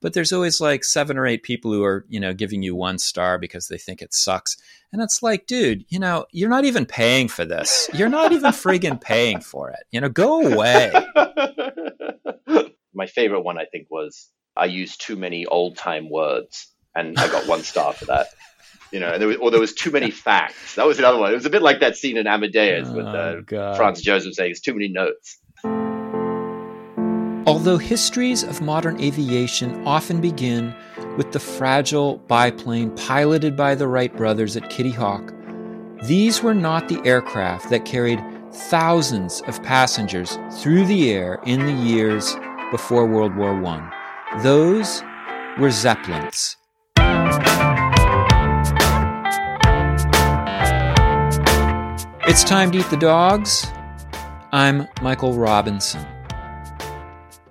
but there's always like seven or eight people who are, you know, giving you one star because they think it sucks. And it's like, dude, you know, you're not even paying for this. You're not even friggin' paying for it. You know, go away. My favorite one, I think, was I used too many old time words, and I got one star for that. You know, there was, or there was too many facts. That was another one. It was a bit like that scene in Amadeus with uh, oh, Franz Josef saying, "It's too many notes." Although histories of modern aviation often begin with the fragile biplane piloted by the Wright brothers at Kitty Hawk, these were not the aircraft that carried thousands of passengers through the air in the years before World War I. Those were Zeppelins. It's time to eat the dogs. I'm Michael Robinson.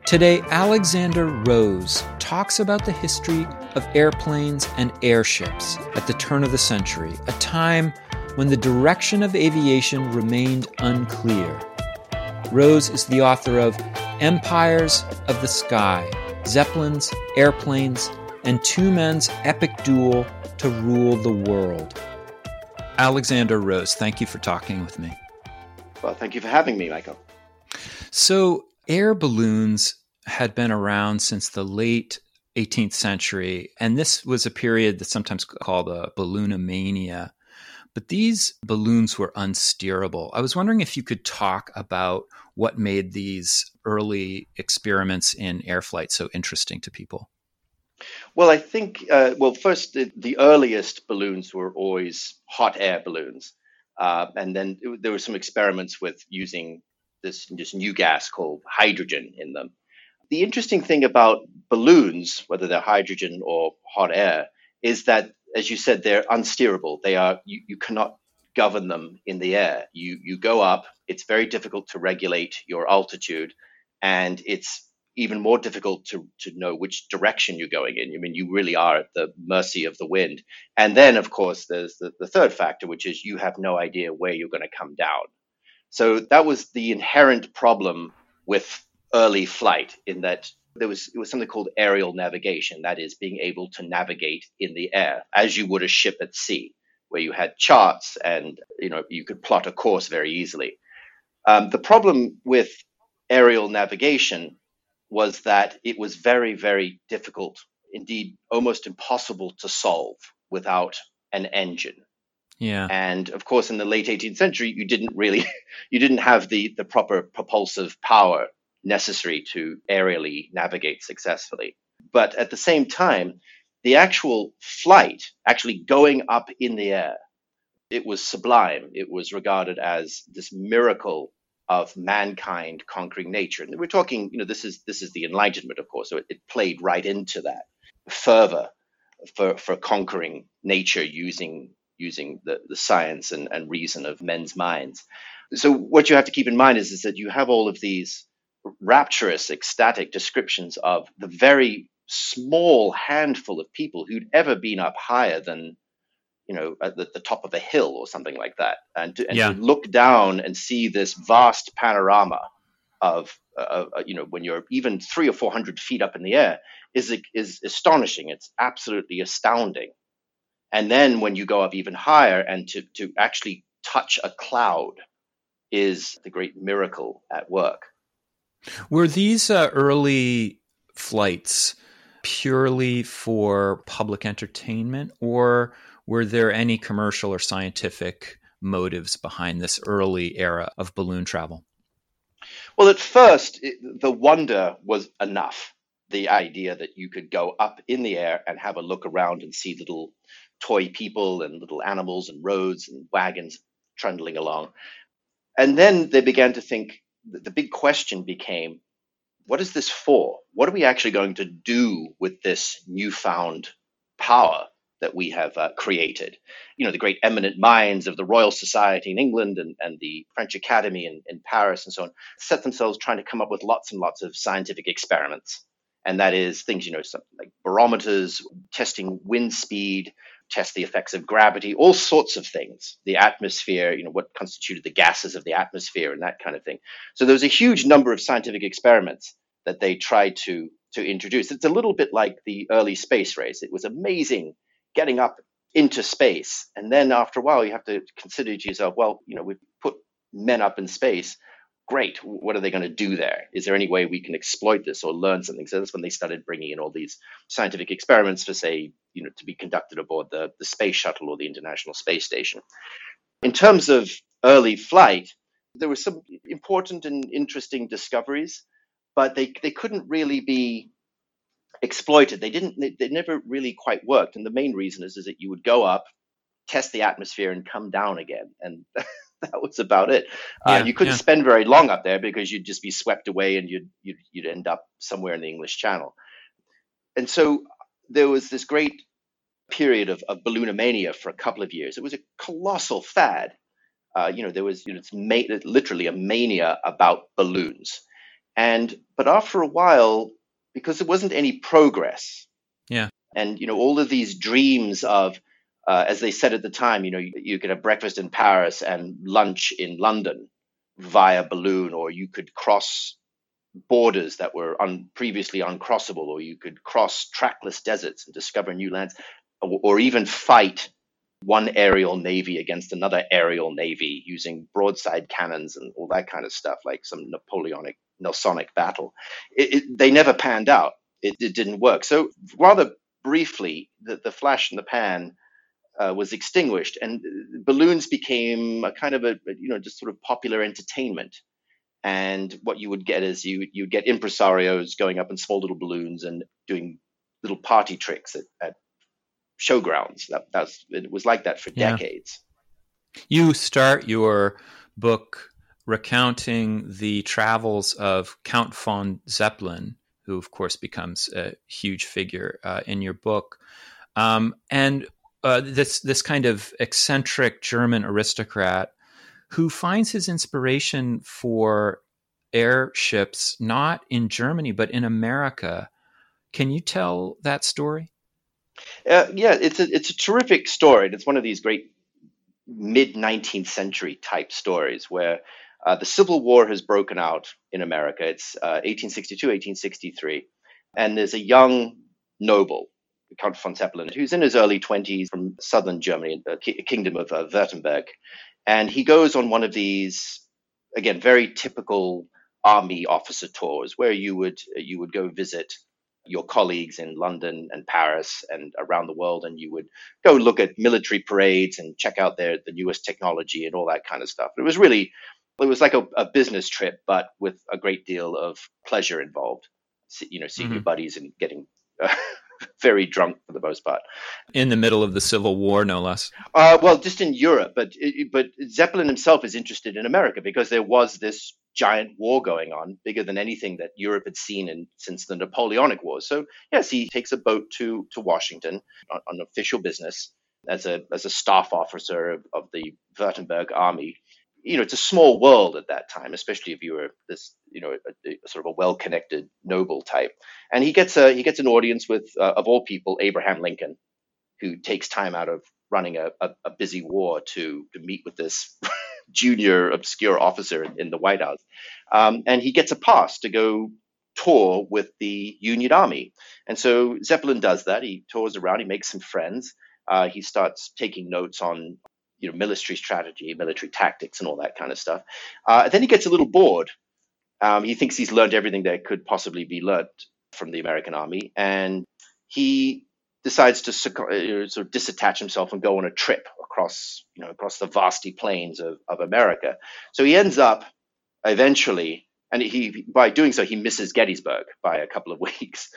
Today, Alexander Rose talks about the history of airplanes and airships at the turn of the century, a time when the direction of aviation remained unclear. Rose is the author of Empires of the Sky Zeppelins, Airplanes, and Two Men's Epic Duel to Rule the World. Alexander Rose, thank you for talking with me. Well, thank you for having me, Michael. So, air balloons had been around since the late 18th century, and this was a period that's sometimes called a balloonomania. But these balloons were unsteerable. I was wondering if you could talk about what made these early experiments in air flight so interesting to people. Well, I think, uh, well, first, the, the, earliest balloons were always hot air balloons. Uh, and then it, there were some experiments with using this, this new gas called hydrogen in them. The interesting thing about balloons, whether they're hydrogen or hot air, is that, as you said, they're unsteerable. They are you, you cannot govern them in the air. You you go up. It's very difficult to regulate your altitude, and it's even more difficult to, to know which direction you're going in. I mean, you really are at the mercy of the wind. And then, of course, there's the, the third factor, which is you have no idea where you're going to come down. So that was the inherent problem with early flight in that there was it was something called aerial navigation that is being able to navigate in the air as you would a ship at sea where you had charts and you know you could plot a course very easily. Um, the problem with aerial navigation was that it was very very difficult indeed almost impossible to solve without an engine. Yeah. And of course in the late 18th century you didn't really you didn't have the the proper propulsive power necessary to aerially navigate successfully. But at the same time, the actual flight, actually going up in the air, it was sublime. It was regarded as this miracle of mankind conquering nature. And we're talking, you know, this is this is the Enlightenment, of course, so it, it played right into that fervor for, for conquering nature using using the, the science and, and reason of men's minds. So what you have to keep in mind is, is that you have all of these rapturous, ecstatic descriptions of the very small handful of people who'd ever been up higher than you know at the, the top of a hill or something like that. And, to, and yeah. to look down and see this vast panorama of uh, uh, you know when you're even three or four hundred feet up in the air is is astonishing. It's absolutely astounding. And then when you go up even higher and to to actually touch a cloud is the great miracle at work were these uh, early flights purely for public entertainment, or were there any commercial or scientific motives behind this early era of balloon travel? Well, at first, it, the wonder was enough. The idea that you could go up in the air and have a look around and see little toy people and little animals and roads and wagons trundling along. And then they began to think the big question became what is this for? What are we actually going to do with this newfound power that we have uh, created? You know, the great eminent minds of the Royal Society in England and, and the French Academy in, in Paris and so on set themselves trying to come up with lots and lots of scientific experiments. And that is things, you know, something like barometers, testing wind speed, test the effects of gravity, all sorts of things, the atmosphere, you know, what constituted the gases of the atmosphere and that kind of thing. So there was a huge number of scientific experiments that they tried to to introduce. It's a little bit like the early space race. It was amazing getting up into space. And then after a while, you have to consider to yourself, well, you know, we've put men up in space. Great. What are they going to do there? Is there any way we can exploit this or learn something? So that's when they started bringing in all these scientific experiments for, say, you know, to be conducted aboard the, the space shuttle or the International Space Station. In terms of early flight, there were some important and interesting discoveries, but they, they couldn't really be exploited. They didn't. They, they never really quite worked, and the main reason is is that you would go up, test the atmosphere, and come down again, and that was about it. Uh, yeah, uh, you couldn't yeah. spend very long up there because you'd just be swept away, and you'd, you'd you'd end up somewhere in the English Channel. And so there was this great period of, of balloonomania for a couple of years. It was a colossal fad. Uh, you know, there was you know, it's ma- literally a mania about balloons. And but after a while, because there wasn't any progress. Yeah. And you know all of these dreams of, uh, as they said at the time, you know you, you could have breakfast in Paris and lunch in London via balloon, or you could cross borders that were un- previously uncrossable, or you could cross trackless deserts and discover new lands, or, or even fight one aerial navy against another aerial navy using broadside cannons and all that kind of stuff, like some Napoleonic Nelsonic battle. It, it, they never panned out. It, it, didn't work. So rather briefly, the, the flash in the pan uh, was extinguished, and balloons became a kind of a you know just sort of popular entertainment. And what you would get is you you would get impresarios going up in small little balloons and doing little party tricks at, at showgrounds. That that's it was like that for yeah. decades. You start your book recounting the travels of Count von Zeppelin, who, of course, becomes a huge figure uh, in your book. Um, and uh, this this kind of eccentric German aristocrat who finds his inspiration for airships not in Germany but in America. Can you tell that story? Uh, yeah, it's a it's a terrific story. It's one of these great mid 19th century type stories where uh, the Civil War has broken out in America. It's uh, 1862, 1863. And there's a young noble, Count von Zeppelin, who's in his early 20s from southern Germany, the kingdom of uh, Württemberg. And he goes on one of these, again, very typical army officer tours where you would you would go visit your colleagues in London and Paris and around the world, and you would go look at military parades and check out their the newest technology and all that kind of stuff. It was really it was like a, a, business trip, but with a great deal of pleasure involved. You know, seeing mm-hmm. your buddies and getting uh, very drunk for the most part. In the middle of the Civil War, no less. Uh, well, just in Europe, but but Zeppelin himself is interested in America because there was this giant war going on, bigger than anything that Europe had seen in, since the Napoleonic Wars. So yes, he takes a boat to to Washington on, on official business as a as a staff officer of, of the Württemberg army you know, it's a small world at that time, especially if you were this, you know, a, a sort of a well-connected noble type. And he gets a he gets an audience with, uh, of all people, Abraham Lincoln, who takes time out of running a, a, a busy war to to meet with this junior obscure officer in, in the White House, um, and he gets a pass to go tour with the Union Army. And so Zeppelin does that. He tours around. He makes some friends. Uh, he starts taking notes on you know military strategy, military tactics, and all that kind of stuff. Uh, then he gets a little bored. Um, he thinks he's learned everything that could possibly be learned from the American army, and he decides to uh, sort of disattach himself and go on a trip across you know across the vasty plains of, of America. So he ends up eventually, and he by doing so he misses Gettysburg by a couple of weeks.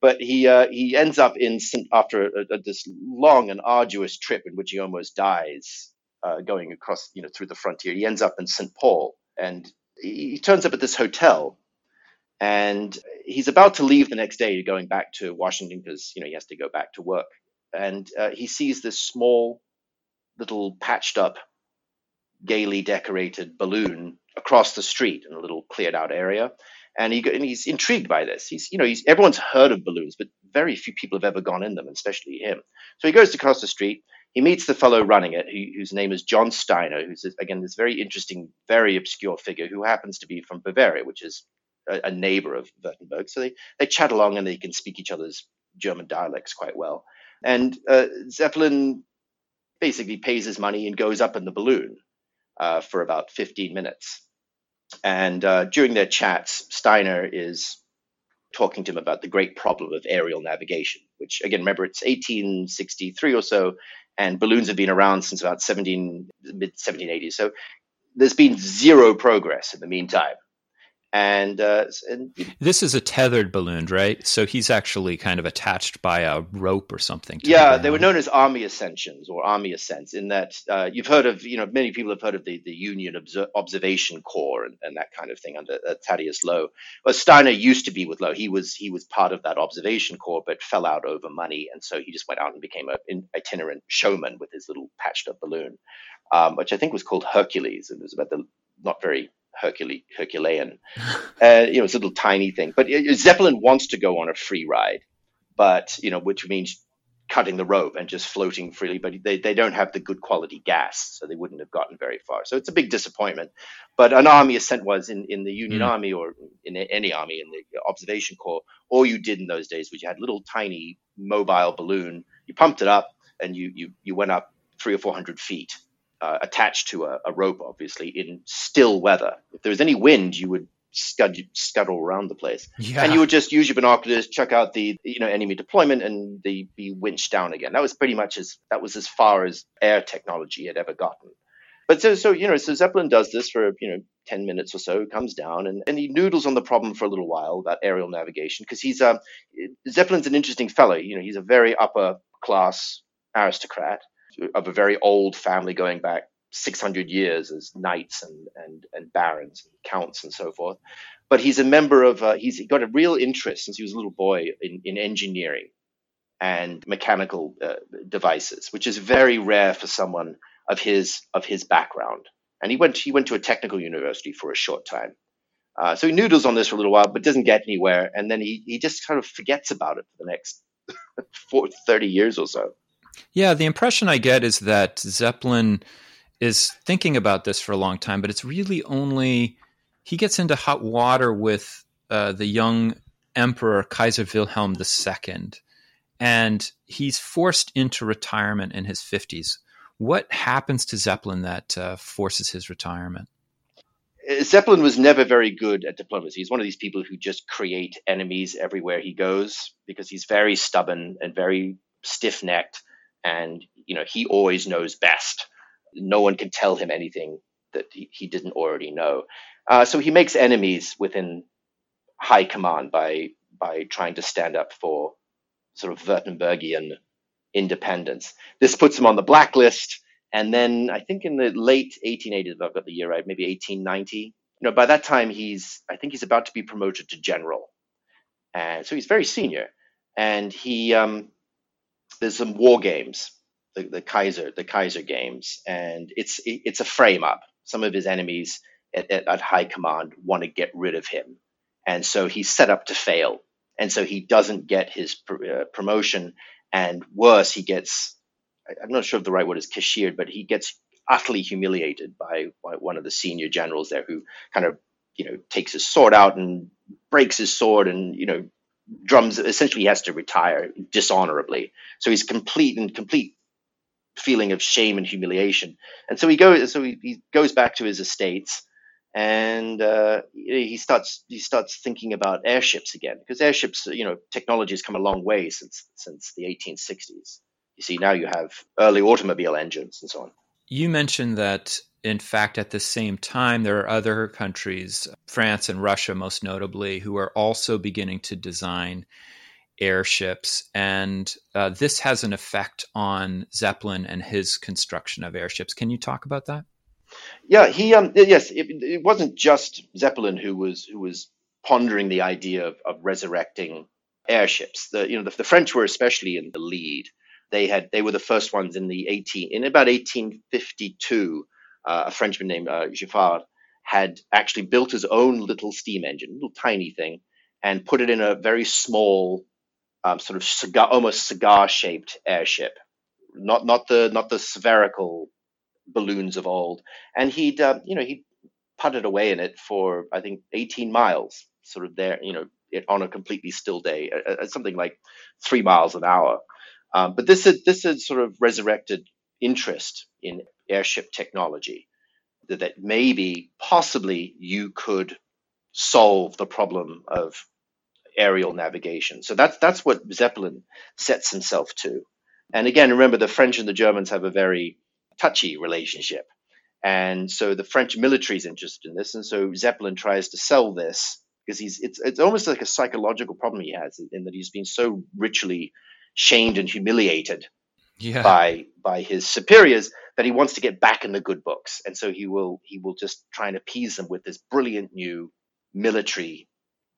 But he uh, he ends up in after a, a, this long and arduous trip in which he almost dies, uh, going across you know through the frontier. He ends up in St. Paul, and he, turns up at this hotel, and he's about to leave the next day, going back to Washington because you know he has to go back to work. And uh, he sees this small, little patched up, gaily decorated balloon across the street in a little cleared out area and he and he's intrigued by this. He's you know he's everyone's heard of balloons, but very few people have ever gone in them, especially him. So he goes across the street. He meets the fellow running it, who, whose name is John Steiner, who's again this very interesting, very obscure figure who happens to be from Bavaria, which is a, a neighbor of Württemberg. So they, they chat along and they can speak each other's German dialects quite well. And uh, Zeppelin basically pays his money and goes up in the balloon uh, for about 15 minutes. And uh, during their chats, Steiner is talking to him about the great problem of aerial navigation, which again, remember, it's 1863 or so, and balloons have been around since about 17 mid 1780s. So there's been zero progress in the meantime. And, uh, and, this is a tethered balloon, right? So he's actually kind of attached by a rope or something. yeah, the they were known as army ascensions or army ascents. In that uh, you've heard of, you know, many people have heard of the the Union Obser- Observation Corps and, and, that kind of thing under uh, Thaddeus Lowe. Well, Steiner used to be with Lowe. He was he was part of that observation corps, but fell out over money, and so he just went out and became an itinerant showman with his little patched up balloon, um, which I think was called Hercules. And it was about the not very Hercule, Herculean. uh, you know, it's a little tiny thing. But Zeppelin wants to go on a free ride, but you know, which means cutting the rope and just floating freely. But they, they don't have the good quality gas, so they wouldn't have gotten very far. So it's a big disappointment. But an army ascent was in, in the Union mm. Army or in any army in the observation corps. All you did in those days was you had a little tiny mobile balloon. You pumped it up and you you you went up three or four hundred feet uh, attached to a, a, rope, obviously, in still weather. If there was any wind, you would scud, scuttle around the place. Yeah. And you would just use your binoculars, check out the you know enemy deployment, and the be winched down again. That was pretty much as that was as far as air technology had ever gotten. But so, so you know, so Zeppelin does this for you know ten minutes or so, comes down, and, and he noodles on the problem for a little while about aerial navigation because he's uh, Zeppelin's an interesting fellow. You know, he's a very upper class aristocrat of a very old family going back 600 years as knights and, and, and barons and counts and so forth. But he's a member of, uh, he's got a real interest since he was a little boy in, in engineering and mechanical uh, devices, which is very rare for someone of his, of his background. And he went, he went to a technical university for a short time. Uh, so he noodles on this for a little while, but doesn't get anywhere. And then he, he just kind of forgets about it for the next 30 years or so. Yeah, the impression I get is that Zeppelin is thinking about this for a long time, but it's really only he gets into hot water with uh, the young emperor Kaiser Wilhelm II, and he's forced into retirement in his 50s. What happens to Zeppelin that uh, forces his retirement? Uh, Zeppelin was never very good at diplomacy. He's one of these people who just create enemies everywhere he goes because he's very stubborn and very stiff necked and you know he always knows best. No one can tell him anything that he, he didn't already know. Uh, so he makes enemies within high command by by trying to stand up for sort of Württembergian independence. This puts him on the blacklist. And then I think in the late 1880s, if I've got the year right, maybe 1890, you know, by that time he's, I think he's about to be promoted to general. And so he's very senior. And he, um, there's some war games, the, the Kaiser, the Kaiser games, and it's it's a frame up. Some of his enemies at, at, at high command want to get rid of him, and so he's set up to fail, and so he doesn't get his pr- uh, promotion, and worse, he gets. I'm not sure if the right word is cashiered, but he gets utterly humiliated by, by one of the senior generals there, who kind of you know takes his sword out and breaks his sword and you know drums essentially has to retire dishonorably. So he's complete and complete feeling of shame and humiliation. And so he goes so he, he goes back to his estates and uh, he starts he starts thinking about airships again because airships you know technology has come a long way since since the 1860s. You see now you have early automobile engines and so on. You mentioned that in fact, at the same time, there are other countries, France and Russia most notably, who are also beginning to design airships. And uh, this has an effect on Zeppelin and his construction of airships. Can you talk about that? Yeah, he um, yes, it, it wasn't just Zeppelin who was who was pondering the idea of, of resurrecting airships. The you know the, the, French were especially in the lead. They had they were the first ones in the 18 in about 1852 uh, a Frenchman named uh, Giffard, had actually built his own little steam engine, a little tiny thing, and put it in a very small, um, sort of cigar, almost cigar-shaped airship, not not the not the spherical balloons of old. And he'd uh, you know he putted away in it for I think 18 miles sort of there, you know, on a completely still day at, something like three miles an hour. Um, but this had, this had sort of resurrected interest in airship technology that, that maybe possibly you could solve the problem of aerial navigation. So that's that's what Zeppelin sets himself to. And again, remember the French and the Germans have a very touchy relationship. And so the French military is interested in this, and so Zeppelin tries to sell this because he's it's it's almost like a psychological problem he has in that he's been so ritually shamed and humiliated yeah. by by his superiors that he wants to get back in the good books, and so he will he will just try and appease them with this brilliant new military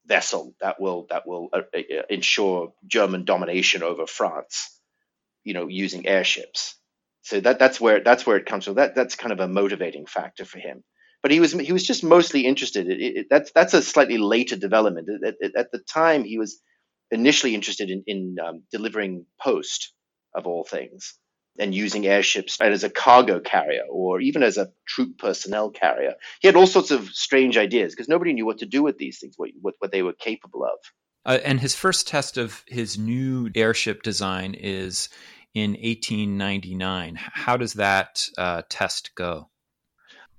vessel that will that will uh, uh, ensure German domination over France, you know, using airships. So that that's where that's where it comes from. That that's kind of a motivating factor for him. But he was he was just mostly interested. It, it, that's that's a slightly later development. At, at, at, the time, he was initially interested in, in um, delivering post of all things and using airships as a cargo carrier or even as a troop personnel carrier. He had all sorts of strange ideas because nobody knew what to do with these things, what, what, what they were capable of. Uh, and his first test of his new airship design is in 1899. How does that uh, test go?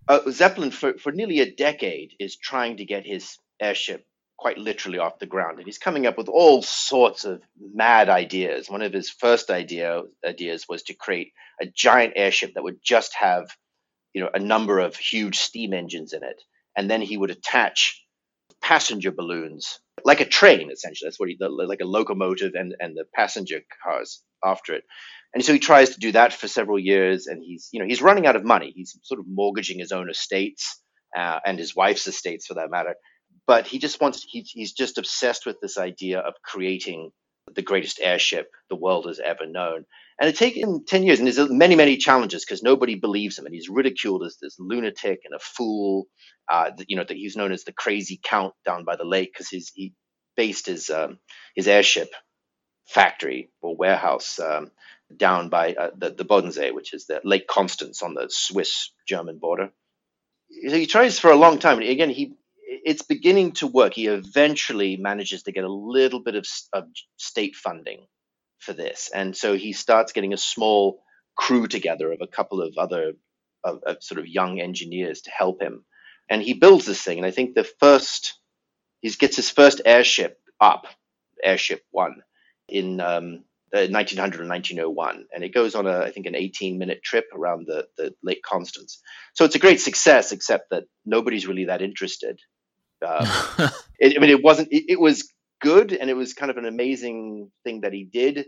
Uh, Zeppelin, for, for nearly a decade, is trying to get his airship quite literally off the ground. And he's coming up with all sorts of mad ideas. One of his first idea, ideas was to create a giant airship that would just have, you know, a number of huge steam engines in it. And then he would attach passenger balloons, like a train, essentially. That's what he, like a locomotive and, and the passenger cars after it. And so he tries to do that for several years, and he's, you know, he's running out of money. He's sort of mortgaging his own estates uh, and his wife's estates, for that matter but he just wants he, he's just obsessed with this idea of creating the greatest airship the world has ever known and it taken him 10 years and there's many many challenges because nobody believes him and he's ridiculed as this lunatic and a fool uh, you know that he's known as the crazy count down by the lake because he based his um, his airship factory or warehouse um, down by uh, the, the Bodensee, which is the Lake Constance on the Swiss German border. So he tries for a long time. And again, he it's beginning to work. He eventually manages to get a little bit of, of state funding for this, and so he starts getting a small crew together of a couple of other of, of sort of young engineers to help him, and he builds this thing. And I think the first he gets his first airship up, Airship One, in um, 1900 and 1901, and it goes on a I think an 18 minute trip around the the Lake Constance. So it's a great success, except that nobody's really that interested. Um, it, I mean, it wasn't. It, it, was good, and it was kind of an amazing thing that he did.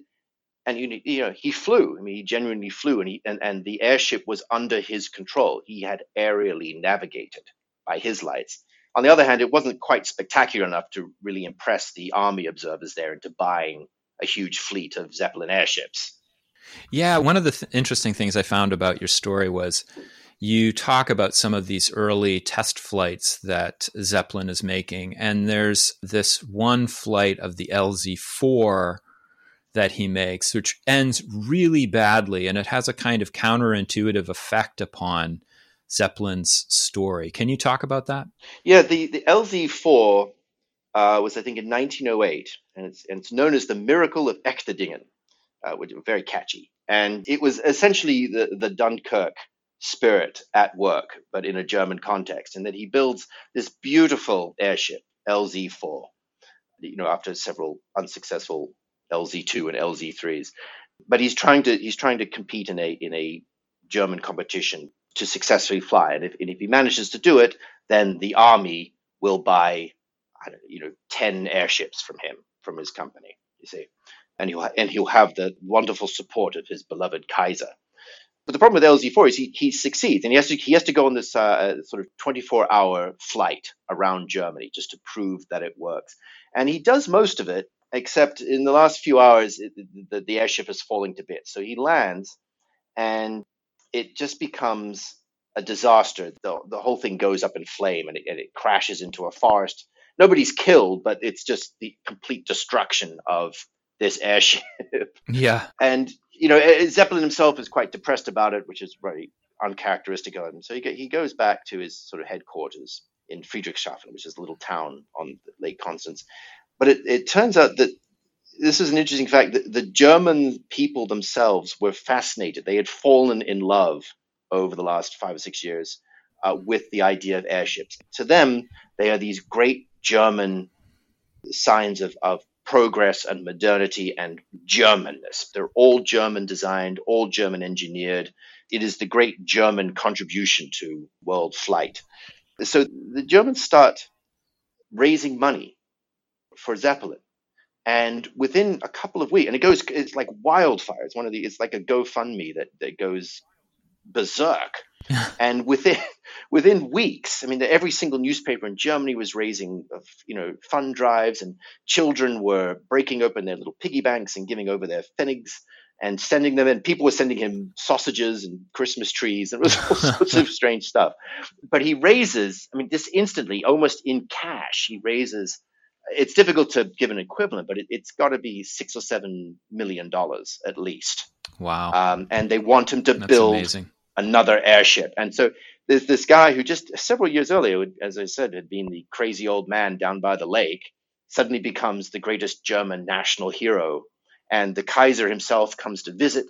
And you, you know, he flew. I mean, he genuinely flew, and he and, and the airship was under his control. He had aerially navigated by his lights. On the other hand, it wasn't quite spectacular enough to really impress the army observers there into buying a huge fleet of Zeppelin airships. Yeah, one of the th- interesting things I found about your story was you talk about some of these early test flights that Zeppelin is making. And there's this one flight of the LZ 4 that he makes, which ends really badly. And it has a kind of counterintuitive effect upon Zeppelin's story. Can you talk about that? Yeah, the, the LZ 4 uh, was, I think, in 1908. And it's, and it's known as the Miracle of Echterdingen, uh, which is very catchy. And it was essentially the, the Dunkirk spirit at work, but in a German context, and that he builds this beautiful airship, LZ4, you know, after several unsuccessful LZ2 and LZ3s. But he's trying to he's trying to compete in a in a German competition to successfully fly, and if and if he manages to do it, then the army will buy, you know, ten airships from him from his company. You see, and he'll and he'll have the wonderful support of his beloved Kaiser. But the problem with LZ4 is he, he succeeds, and he has to he has to go on this uh, sort of 24 hour flight around Germany just to prove that it works. And he does most of it, except in the last few hours, it, the, the airship is falling to bits. So he lands, and it just becomes a disaster. The, the whole thing goes up in flame, and it, and it crashes into a forest. Nobody's killed, but it's just the complete destruction of this airship. Yeah. And you know, Zeppelin himself is quite depressed about it, which is very uncharacteristic of him. So he, he goes back to his sort of headquarters in Friedrichshafen, which is a little town on Lake Constance. But it, it turns out that this is an interesting fact that the German people themselves were fascinated. They had fallen in love over the last five or six years uh, with the idea of airships. To them, they are these great German signs of, of progress and modernity and Germanness. They're all German designed, all German engineered. It is the great German contribution to world flight. So the Germans start raising money for Zeppelin. And within a couple of weeks, and it goes, it's like wildfire. It's one of the, it's like a GoFundMe that, that goes berserk. and within within weeks, I mean, every single newspaper in Germany was raising, you know, fund drives, and children were breaking open their little piggy banks and giving over their pfennigs and sending them in. People were sending him sausages and Christmas trees, and it was all sorts of strange stuff. But he raises, I mean, this instantly, almost in cash, he raises it's difficult to give an equivalent, but it, has got to be six or seven million dollars at least. Wow! Um, and they want him to That's build amazing. another airship. And so there's this guy who just several years earlier, as I said, had been the crazy old man down by the lake, suddenly becomes the greatest German national hero. And the Kaiser himself comes to visit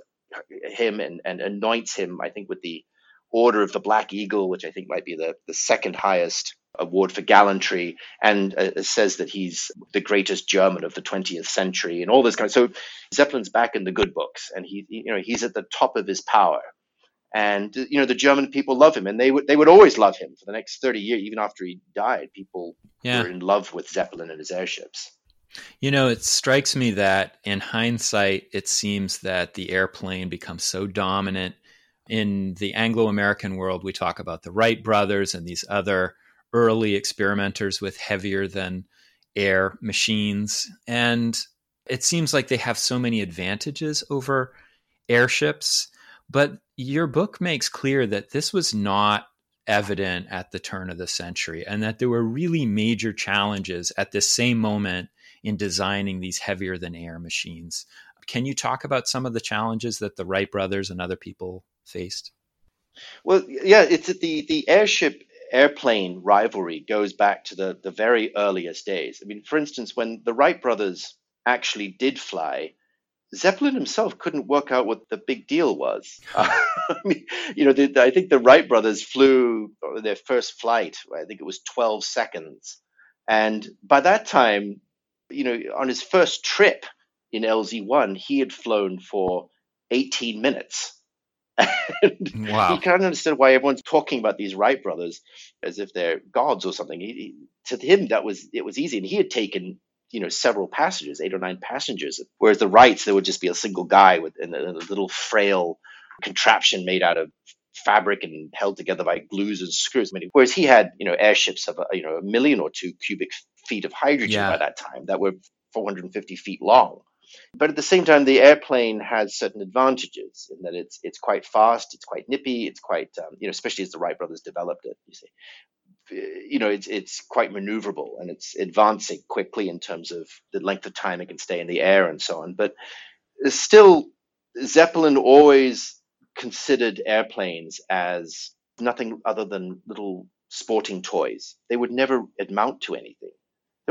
him and, and anoints him, I think, with the Order of the Black Eagle, which I think might be the, the second highest award for gallantry, and uh, says that he's the greatest German of the 20th century, and all this kind of. So Zeppelin's back in the good books, and he, you know, he's at the top of his power, and you know the German people love him, and they would they would always love him for the next 30 years, even after he died. People yeah. were in love with Zeppelin and his airships. You know, it strikes me that in hindsight, it seems that the airplane becomes so dominant in the Anglo American world. We talk about the Wright brothers and these other early experimenters with heavier than air machines. And it seems like they have so many advantages over airships. But your book makes clear that this was not evident at the turn of the century and that there were really major challenges at this same moment in designing these heavier than air machines. Can you talk about some of the challenges that the Wright brothers and other people faced? Well, yeah, it's the the airship airplane rivalry goes back to the, the very earliest days. I mean, for instance, when the Wright brothers actually did fly, Zeppelin himself couldn't work out what the big deal was. Uh, I mean, you know, the, I think the Wright brothers flew their first flight, I think it was 12 seconds. And by that time, you know, on his first trip in LZ1, he had flown for 18 minutes wow. He can't understand why everyone's talking about these Wright brothers as if they're gods or something. He, he, to him, that was it was easy, and he had taken you know several passengers, eight or nine passengers. Whereas the Wrights, there would just be a single guy with a, a little frail contraption made out of fabric and held together by glues and screws. Whereas he had you know airships of you know a million or two cubic feet of hydrogen yeah. by that time that were 450 feet long. But at the same time, the airplane has certain advantages in that it's it's quite fast, it's quite nippy, it's quite um, you know especially as the Wright brothers developed it. You see, you know it's it's quite maneuverable and it's advancing quickly in terms of the length of time it can stay in the air and so on. But still, Zeppelin always considered airplanes as nothing other than little sporting toys. They would never amount to anything.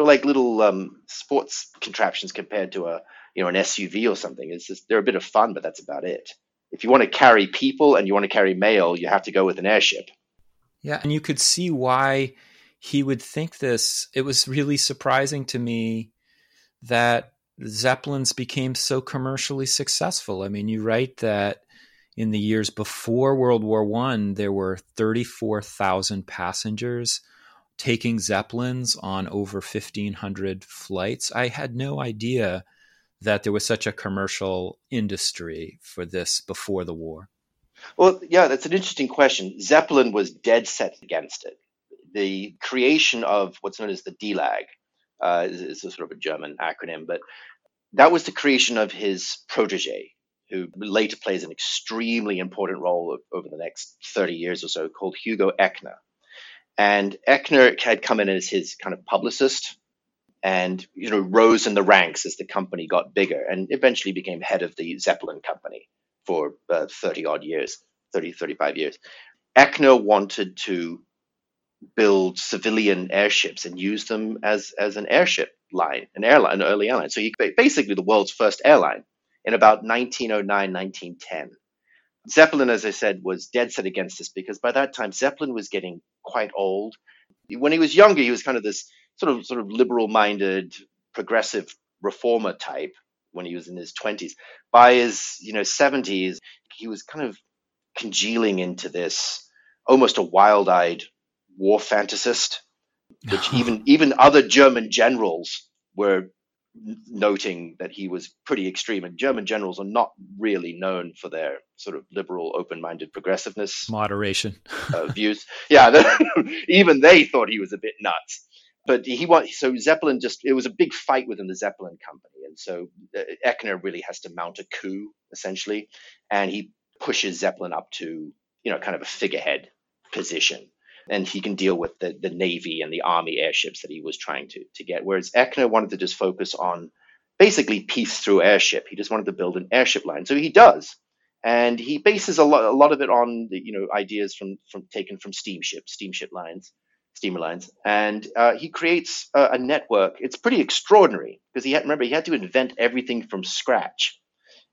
They're like little um, sports contraptions compared to a you know an SUV or something. It's just they're a bit of fun, but that's about it. If you want to carry people and you want to carry mail, you have to go with an airship. Yeah, and you could see why he would think this. It was really surprising to me that Zeppelins became so commercially successful. I mean, you write that in the years before World War One, there were 34,000 passengers taking Zeppelins on over 1,500 flights. I had no idea that there was such a commercial industry for this before the war? Well, yeah, that's an interesting question. Zeppelin was dead set against it. The creation of what's known as the DLAG uh, is, a sort of a German acronym, but that was the creation of his protege, who later plays an extremely important role over the next 30 years or so, called Hugo Eckner. And Eckner had come in as his kind of publicist and you know rose in the ranks as the company got bigger and eventually became head of the Zeppelin company for uh, 30 odd years 30 35 years Eckner wanted to build civilian airships and use them as, as an airship line, an airline, an early airline. So he basically the world's first airline in about 1909, 1910. Zeppelin, as I said, was dead set against this because by that time Zeppelin was getting quite old. When he was younger, he was kind of this sort of sort of liberal-minded, progressive reformer type when he was in his 20s. By his you know 70s, he was kind of congealing into this almost a wild-eyed war fantasist, which even even other German generals were noting that he was pretty extreme. And German generals are not really known for their sort of liberal, open-minded progressiveness, moderation uh, views. Yeah, even they thought he was a bit nuts. But he want so Zeppelin just it was a big fight within the Zeppelin company, and so uh, Eckner really has to mount a coup essentially, and he pushes Zeppelin up to you know kind of a figurehead position and he can deal with the, the Navy and the Army airships that he was trying to, to get. Whereas Eckner wanted to just focus on basically peace through airship. He just wanted to build an airship line. So he does. And he bases a lot, a lot of it on the, you know ideas from, from taken from steamships, steamship lines, steamer lines, and uh, he creates a, a, network. It's pretty extraordinary because he had remember he had to invent everything from scratch.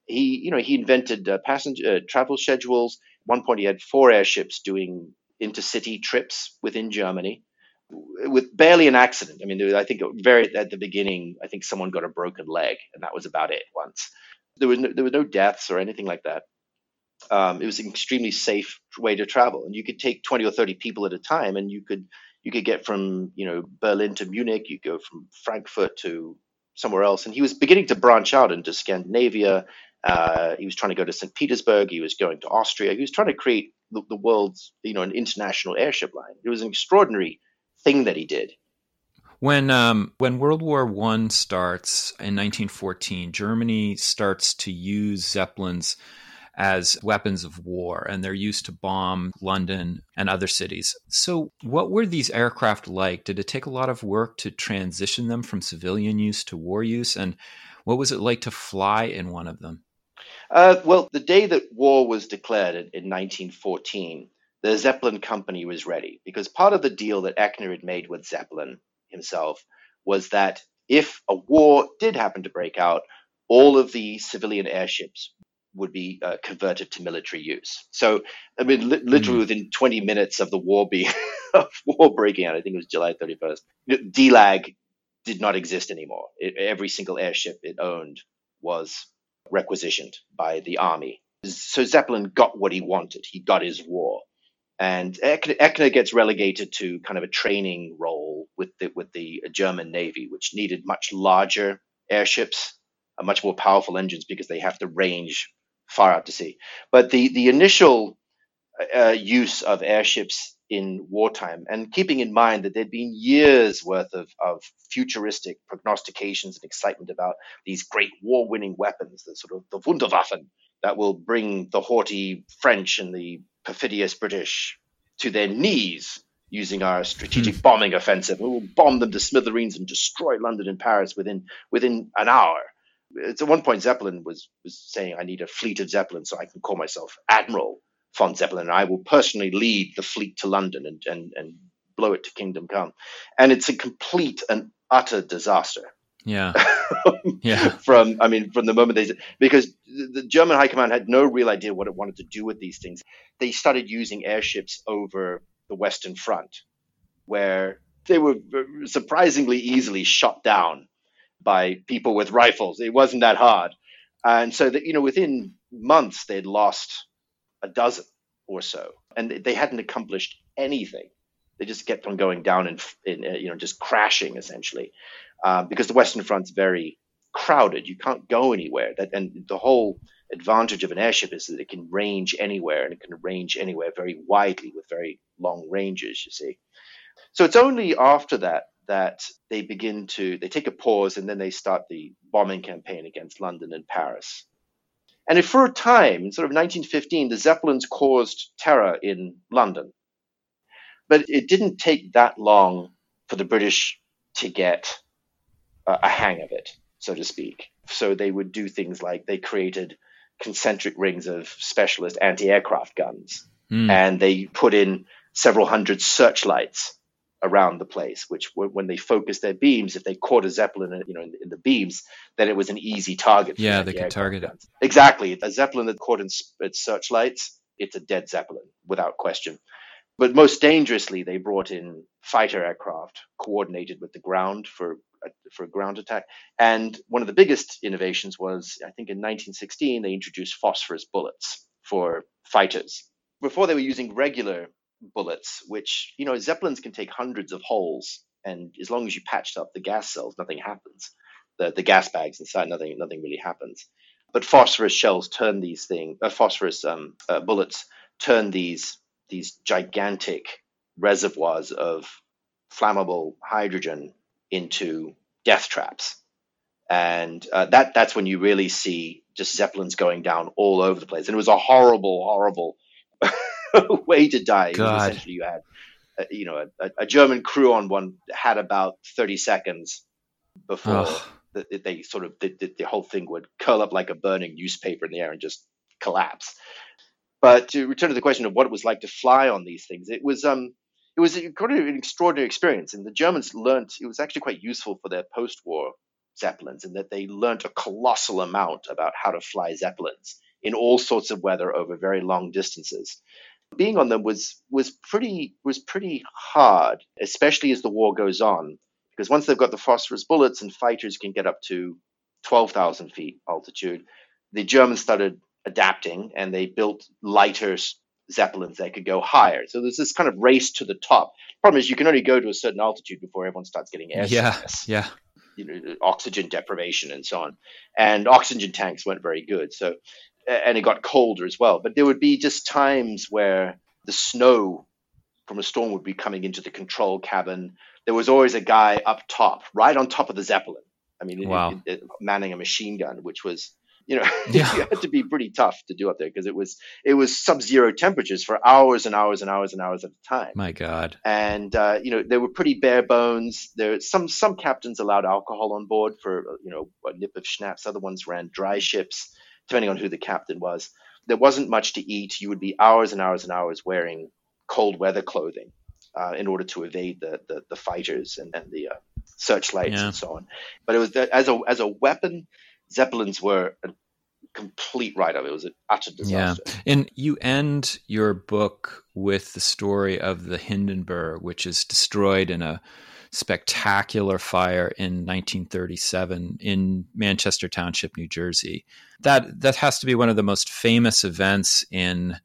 He you know he invented uh, passenger uh, travel schedules. At one point he had four airships doing intercity trips within Germany with barely an accident. I mean, I think very at the beginning, I think someone got a broken leg, and that was about it. Once there was no, there were no deaths or anything like that. Um, it was an extremely safe way to travel, and you could take twenty or thirty people at a time, and you could you could get from you know Berlin to Munich, you go from Frankfurt to somewhere else, and he was beginning to branch out into Scandinavia. Uh, he was trying to go to St. Petersburg. He was going to Austria. He was trying to create the, the world's, you know, an international airship line. It was an extraordinary thing that he did. When um, when World War One starts in 1914, Germany starts to use zeppelins as weapons of war, and they're used to bomb London and other cities. So, what were these aircraft like? Did it take a lot of work to transition them from civilian use to war use? And what was it like to fly in one of them? Uh, well, the day that war was declared in, in 1914, the Zeppelin company was ready because part of the deal that Eckner had made with Zeppelin himself was that if a war did happen to break out, all of the civilian airships would be uh, converted to military use. So, I mean, li- literally mm. within 20 minutes of the war being of war breaking out, I think it was July 31st, DLAG did not exist anymore. It, every single airship it owned was requisitioned by the army. So Zeppelin got what he wanted. He got his war. And Eckner gets relegated to kind of a training role with the, with the German Navy, which needed much larger airships, uh, much more powerful engines because they have to range far out to sea. But the, the initial uh, use of airships in wartime, and keeping in mind that there'd been years worth of, of futuristic prognostications and excitement about these great war winning weapons, the sort of the Wunderwaffen that will bring the haughty French and the perfidious British to their knees using our strategic hmm. bombing offensive. We will bomb them to smithereens and destroy London and Paris within within an hour. It's at one point Zeppelin was was saying, "I need a fleet of Zeppelin so I can call myself admiral." Von Zeppelin and I will personally lead the fleet to London and, and, and blow it to kingdom come. And it's a complete and utter disaster. Yeah. yeah. From, I mean, from the moment they, because the German high command had no real idea what it wanted to do with these things. They started using airships over the Western Front, where they were surprisingly easily shot down by people with rifles. It wasn't that hard. And so that, you know, within months, they'd lost a dozen or so, and they hadn't accomplished anything. They just kept on going down and, uh, you know just crashing essentially, um, because the Western Front's very crowded. You can't go anywhere. That and the whole advantage of an airship is that it can range anywhere and it can range anywhere very widely with very long ranges. You see, so it's only after that that they begin to they take a pause and then they start the bombing campaign against London and Paris. And for a time, in sort of 1915, the Zeppelins caused terror in London. But it didn't take that long for the British to get a hang of it, so to speak. So they would do things like they created concentric rings of specialist anti aircraft guns, mm. and they put in several hundred searchlights around the place, which when they focused their beams, if they caught a Zeppelin, you know, in, in the beams, then it was an easy target. Yeah, they could target guns. it. Exactly. A Zeppelin that caught in its searchlights, it's a dead Zeppelin without question. But most dangerously, they brought in fighter aircraft coordinated with the ground for uh, for a ground attack. And one of the biggest innovations was, I think, in 1916, they introduced phosphorus bullets for fighters. Before they were using regular bullets, which you know zeppelins can take hundreds of holes, and as long as you patched up the gas cells, nothing happens. The the gas bags inside, nothing nothing really happens. But phosphorus shells turn these things, uh, phosphorus um, uh, bullets turn these these gigantic reservoirs of flammable hydrogen into death traps. And uh, that that's when you really see just zeppelins going down all over the place. And it was a horrible, horrible way to die. Essentially, you had uh, you know a, a, German crew on one had about thirty seconds before the, they sort of the, the, the whole thing would curl up like a burning newspaper in the air and just collapse. But to return to the question of what it was like to fly on these things, it was um, it was quite an extraordinary experience, and the Germans learned it was actually quite useful for their post-war zeppelins, in that they learned a colossal amount about how to fly zeppelins in all sorts of weather over very long distances. Being on them was was pretty was pretty hard, especially as the war goes on, because once they've got the phosphorus bullets and fighters can get up to twelve thousand feet altitude, the Germans started adapting and they built lighter zeppelins that could go higher. So there's this kind of race to the top. Problem is, you can only go to a certain altitude before everyone starts getting air yeah, sickness. Yeah. You know, oxygen deprivation and so on. And oxygen tanks weren't very good. So, and it got colder as well. But there would be just times where the snow from a storm would be coming into the control cabin. There was always a guy up top, right on top of the Zeppelin. I mean, wow. it, it, manning a machine gun, which was you know yeah. you had to be pretty tough to do up there because it was it was sub-zero temperatures for hours and hours and hours and hours at a time my god and uh, you know they were pretty bare bones there some some captains allowed alcohol on board for you know a nip of schnapps other ones ran dry ships depending on who the captain was there wasn't much to eat you would be hours and hours and hours wearing cold weather clothing uh, in order to evade the the, the fighters and, and the uh, searchlights yeah. and so on but it was as a as a weapon Zeppelins were a complete write-off. It was an utter disaster. Yeah, and you end your book with the story of the Hindenburg, which is destroyed in a spectacular fire in 1937 in Manchester Township, New Jersey. That that has to be one of the most famous events in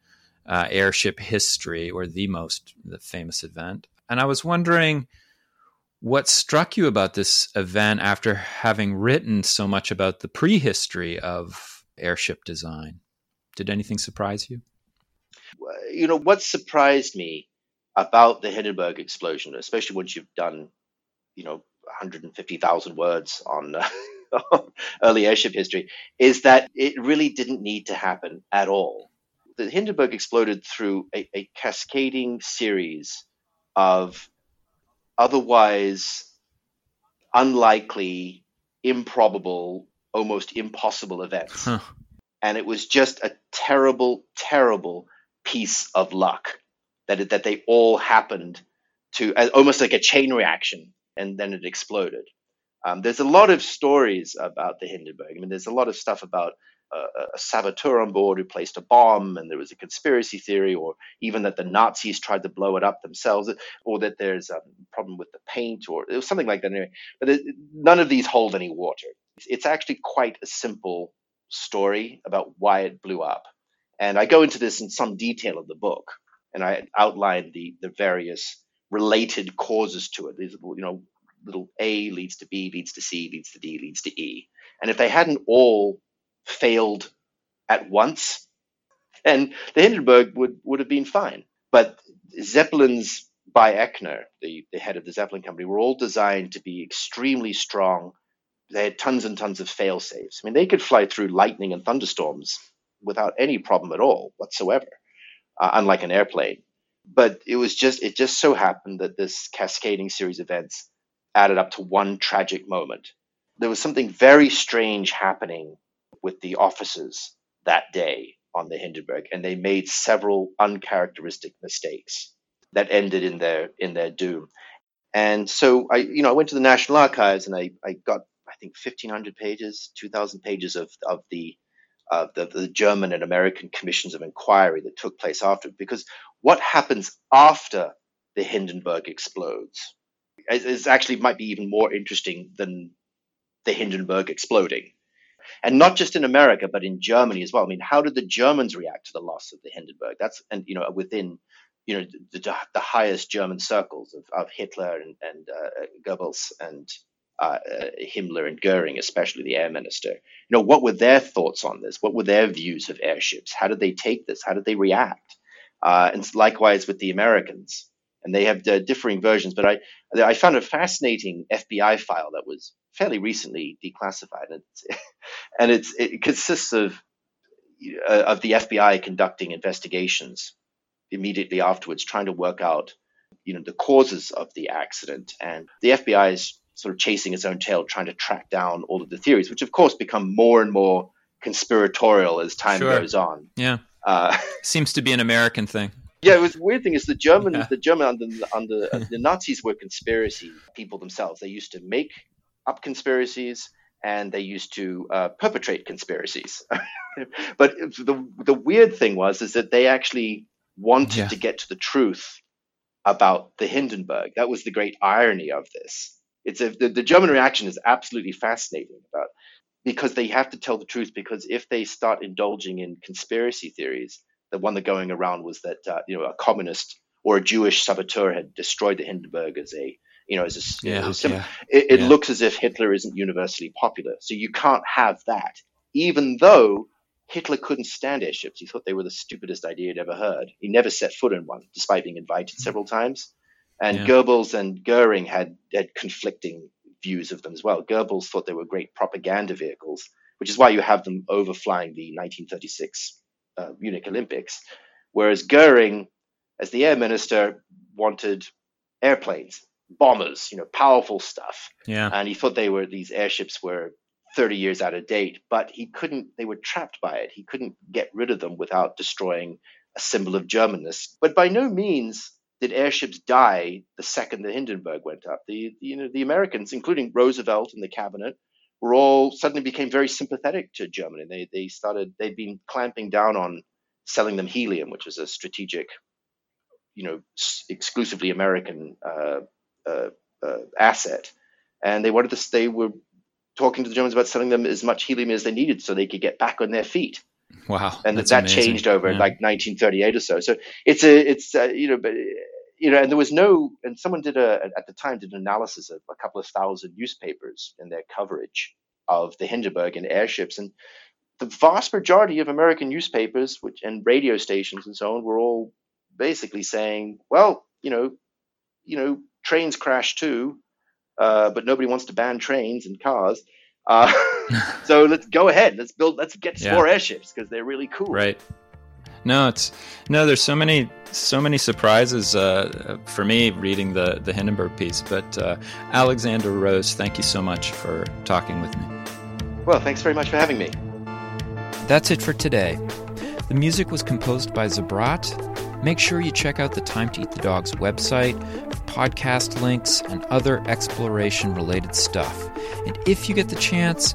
uh, airship history, or the most the famous event. And I was wondering what struck you about this event after having written so much about the prehistory of airship design? Did anything surprise you? You know, what surprised me about the Hindenburg explosion, especially once you've done, you know, 150,000 words on uh, early airship history, is that it really didn't need to happen at all. The Hindenburg exploded through a, a cascading series of otherwise unlikely, improbable, almost impossible events. Huh. And it was just a terrible, terrible piece of luck that that they all happened to uh, almost like a chain reaction, and then it exploded. Um, there's a lot of stories about the Hindenburg. I mean, there's a lot of stuff about uh, uh, a, saboteur on board who placed a bomb and there was a conspiracy theory, or even that the Nazis tried to blow it up themselves, or that there's a problem with the paint, or it was something like that. Anyway, but it, none of these hold any water. It's, it's actually quite a simple story about why it blew up. And I go into this in some detail in the book, and I outlined the the various related causes to it. These, you know, little A leads to B, leads to C, leads to D, leads to E. And if they hadn't all failed at once, and the Hindenburg would, would have been fine. But Zeppelins by Eckner, the, the head of the Zeppelin company, were all designed to be extremely strong. They had tons and tons of fail safes. I mean, they could fly through lightning and thunderstorms without any problem at all whatsoever, uh, unlike an airplane. But it was just it just so happened that this cascading series of events added up to one tragic moment. There was something very strange happening with the officers that day on the Hindenburg, and they made several uncharacteristic mistakes that ended in their in their doom. And so I, you know, I went to the National Archives and I, I got, I think, 1,500 pages, 2,000 pages of, of the, of the, the German and American commissions of inquiry that took place after. Because what happens after the Hindenburg explodes is, is actually might be even more interesting than the Hindenburg exploding. And not just in America, but in Germany as well. I mean, how did the Germans react to the loss of the Hindenburg? That's and you know within you know the, the highest German circles of, of Hitler and, and uh, Goebbels and uh, Himmler and Goering, especially the air minister. You know, what were their thoughts on this? What were their views of airships? How did they take this? How did they react? Uh, and likewise with the Americans. And they have uh, differing versions. But I, I found a fascinating FBI file that was fairly recently declassified, and it's, and it's it consists of uh, of the FBI conducting investigations immediately afterwards, trying to work out, you know, the causes of the accident. And the FBI is sort of chasing its own tail, trying to track down all of the theories, which of course become more and more conspiratorial as time Sure. goes on. Yeah. Uh, Seems to be an American thing. yeah, it was the weird thing is the Germans, Yeah. the German under under the Nazis were conspiracy people themselves. They used to make up conspiracies and they used to uh, perpetrate conspiracies. but the the weird thing was is that they actually wanted Yeah. to get to the truth about the Hindenburg. That was the great irony of this. It's a, the, the German reaction is absolutely fascinating about because they have to tell the truth because if they start indulging in conspiracy theories, the one that going around was that uh, you know a communist or a Jewish saboteur had destroyed the Hindenburg as a you know as a Yeah. as a yeah. it, it Yeah. looks as if Hitler isn't universally popular. So you can't have that, even though Hitler couldn't stand airships. He thought they were the stupidest idea he'd ever heard. He never set foot in one, despite being invited several times. And Yeah. Goebbels and Goering had, had conflicting views of them as well. Goebbels thought they were great propaganda vehicles, which is why you have them overflying the 1936 uh, Munich Olympics. Whereas Goering, as the air minister, wanted airplanes, bombers, you know, powerful stuff Yeah. and he thought they were these airships were 30 years out of date but he couldn't they were trapped by it he couldn't get rid of them without destroying a symbol of germanness but by no means did airships die the second the hindenburg went up the you know the americans including roosevelt and the cabinet were all suddenly became very sympathetic to germany they they started they'd been clamping down on selling them helium which was a strategic you know s- exclusively american uh, uh, uh, asset and they wanted to they were talking to the Germans about selling them as much helium as they needed so they could get back on their feet Wow. and That's that amazing. changed over Yeah. like 1938 or so so it's a it's uh, you know but you know and there was no and someone did a at the time did an analysis of a couple of thousand newspapers and their coverage of the Hindenburg and airships and the vast majority of American newspapers which and radio stations and so on were all basically saying well you know you know trains crash too uh, but nobody wants to ban trains and cars uh, so let's go ahead let's build let's get Yeah. more airships because they're really cool Right. No, it's no. There's so many, so many surprises uh, for me reading the the Hindenburg piece. But uh, Alexander Rose, thank you so much for talking with me. Well, thanks very much for having me. That's it for today. The music was composed by Zabrat. Make sure you check out the Time to Eat the Dogs website podcast links and other exploration related stuff. And if you get the chance,